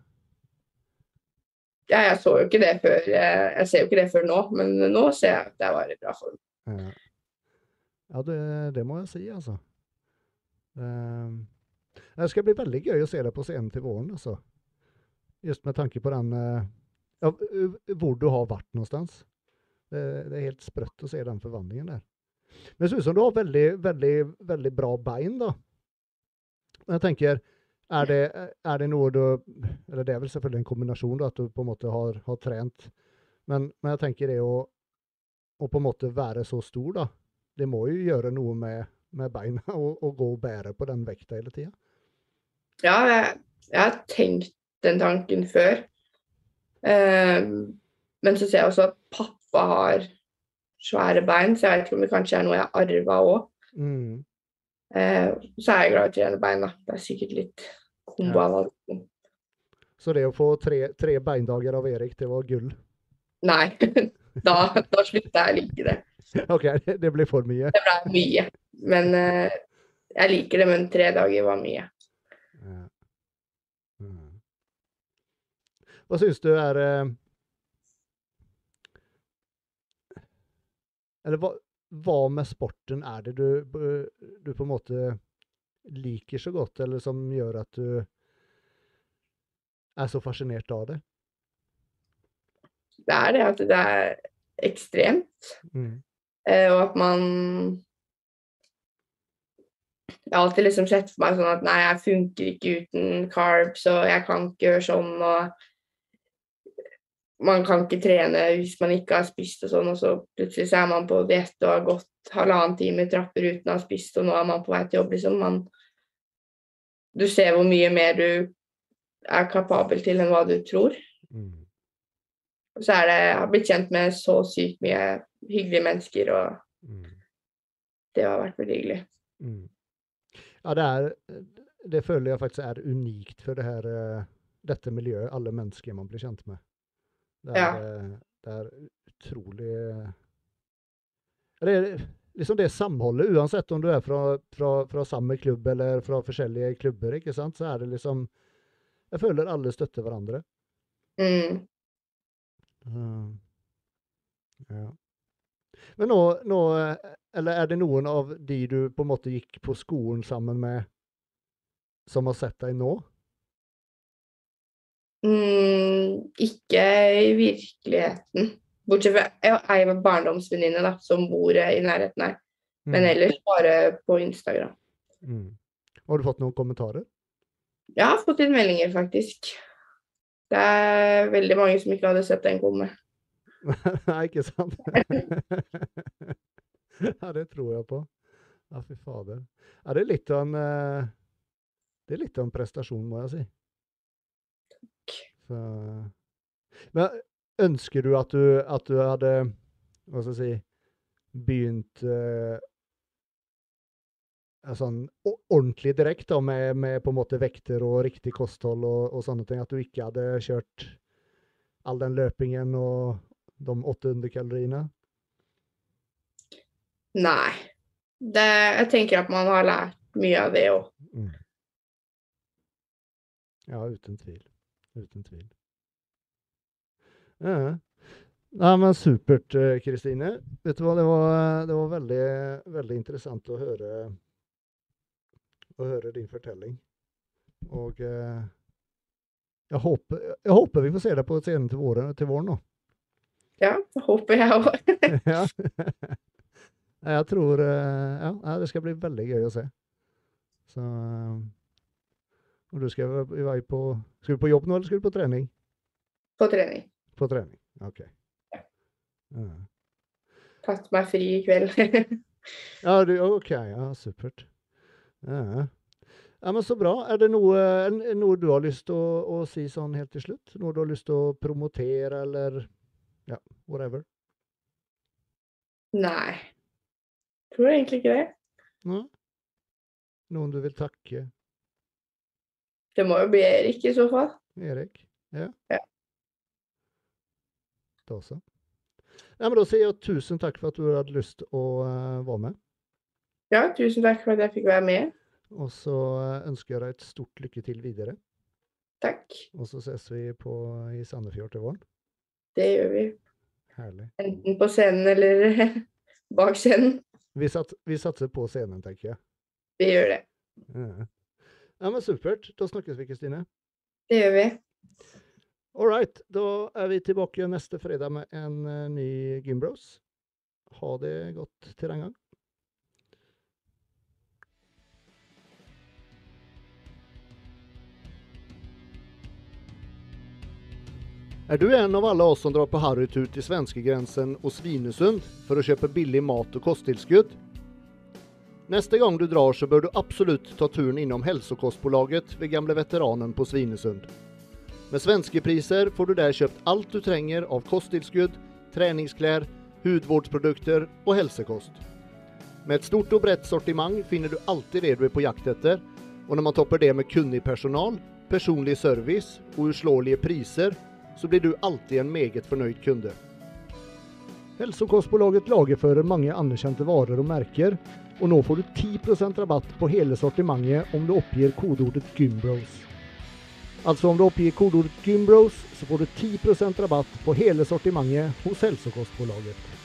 Ja, jeg så jo ikke det før jeg, Jeg ser jo ikke det før nå, men nå ser jeg at jeg var i bra form. Ja, ja det, det må jeg si, altså. Ehm, Det skal bli veldig gøy å se deg på scenen til våren, altså. Just med tanke på den eh, ja, Hvor du har vært någonstans. Det, det er helt sprøtt å se den forvandlingen der. Men det ser ut som du har veldig, veldig, veldig bra bein, da. Men jeg tenker, er det, er det noe du Eller det er vel selvfølgelig en kombinasjon, da, at du på en måte har, har trent. Men, men jeg tenker det å, å på en måte være så stor, da. Det må jo gjøre noe med, med beina og, og gå og bære på den vekta hele tida. Ja, jeg, jeg har tenkt den tanken før. Eh, men så ser jeg også at pappa har svære bein, så jeg vet ikke om det kanskje er noe jeg arva òg. Mm. Eh, så er jeg glad i å trene bein, da. Det er sikkert litt kombo av alt. Så det å få tre, tre beindager av Erik, det var gull. Nei, da, da slutta jeg å like det. OK, det, ble for mye. Det ble mye. Men eh, jeg liker det, men tre dager var mye. Ja. Mm. Hva syns du er eh, Eller hva, hva med sporten er det du, du på en måte liker så godt, eller som gjør at du er så fascinert av det? Det er det at det er ekstremt, Mm. eh, og at man Jeg har alltid liksom sett for meg sånn at nei, jeg funker ikke uten carbs, og jeg kan ikke gjøre sånn, og man kan ikke trene hvis man ikke har spist og sånn, og så plutselig så er man på diett og har gått halvannen time i trapper uten å ha spist, og nå er man på vei til jobb, liksom. Man, du ser hvor mye mer du er kapabel til enn hva du tror. Mm. Og så er det, jeg har blitt kjent med så sykt mye hyggelige mennesker, og Mm. det har vært veldig hyggelig. Mm. Ja, det er Det føler jeg faktisk er unikt for det her eh, dette miljøet, alle mennesker man blir kjent med. Det er, Ja. eh, det er utrolig Det er liksom det samholdet, uansett om du er fra, fra, fra samme klubb eller fra forskjellige klubber, ikke sant, så er det liksom Jeg føler alle støtter hverandre. Mm. Mm. Ja. Men nå, nå Eller er det noen av de du på en måte gikk på skolen sammen med, som har sett deg nå? Mm, ikke i virkeligheten. Bortsett fra jeg har ei barndomsvenninne da, som bor eh, i nærheten her. Men Mm. ellers bare på Instagram. Mm. Har du fått noen kommentarer? Jeg har fått inn meldinger, faktisk. Det er veldig mange som ikke hadde sett den komme. Nei, ikke sant? ja, det tror jeg på. Ja, fy fader. Ja, det er litt av en eh, Det er litt av en prestasjon, må jeg si. Så, men ønsker du at du, at du hadde Hva skal jeg si Begynt uh, sånn ordentlig direkte med, med på en måte vekter og riktig kosthold og, og sånne ting? At du ikke hadde kjørt all den løpingen og de 800 kaloriene? Nei. Det, jeg tenker at man har lært mye av det òg. Mm. Ja, uten tvil. Uten tvil. Ja. Nei, men supert, eh, Kristine. Vet du hva, det var, det var veldig, veldig interessant å høre, å høre din fortelling. Og eh, jeg, håper, jeg håper vi får se deg på scenen til våren, til våren nå. Ja, det håper jeg òg. ja. Jeg tror eh, Ja, det skal bli veldig gøy å se. Så eh, Og du skal i vei på Skal du på jobb nå, eller skal du på trening? på trening. På trening. OK. Ja, Tatt meg fri i kveld. ja du, OK. Ja, supert. Ja. ja, men så bra. Er det noe, noe du har lyst til å, å si sånn helt til slutt? Noe du har lyst til å promotere, eller ja, whatever? Nei. Tror egentlig ikke det. Ja. Noen du vil takke? Det må jo bli Erik i så fall. Erik? Ja. Ja. Da så. Ja, men da sier jeg tusen takk for at du hadde lyst å eh, være med. Ja, tusen takk for at jeg fikk være med. Og så eh, ønsker jeg deg et stort lykke til videre. Takk. Og så ses vi på, i Sandefjord til våren. Det gjør vi. Herlig. Enten på scenen eller bak scenen. Vi, sats, vi satser på scenen, tenker jeg. Vi gjør det. Ja. Ja, men supert. Da snakkes vi, Kristine. Det gjør vi. All right. Da er vi tilbake neste fredag med en eh, ny Gymbros. Ha det godt til den gang. Er du en av alle oss som drar på harrytur til svenskegrensen og Svinesund for å kjøpe billig mat og kosttilskudd? Neste gang du drar så bør du absolutt ta turen innom Hälsokostbolaget ved gamle veteranen på Svinesund. Med svenske priser får du der kjøpt alt du trenger av kosttilskudd, treningsklær, hudvårdsprodukter og helsekost. Med et stort og bredt sortiment finner du alltid det du er på jakt etter, og når man topper det med kunnig personal, personlig service og uslåelige priser, så blir du alltid en meget fornøyd kunde. Helsokostbolaget lagerfører mange anerkjente varer og merker, og nå får du 10% rabatt på hele sortimentet om du oppgir kodeordet Gymbros. Altså om du oppgir kodeordet Gymbros, så får du 10% rabatt på hele sortimentet hos Helsokostbolaget.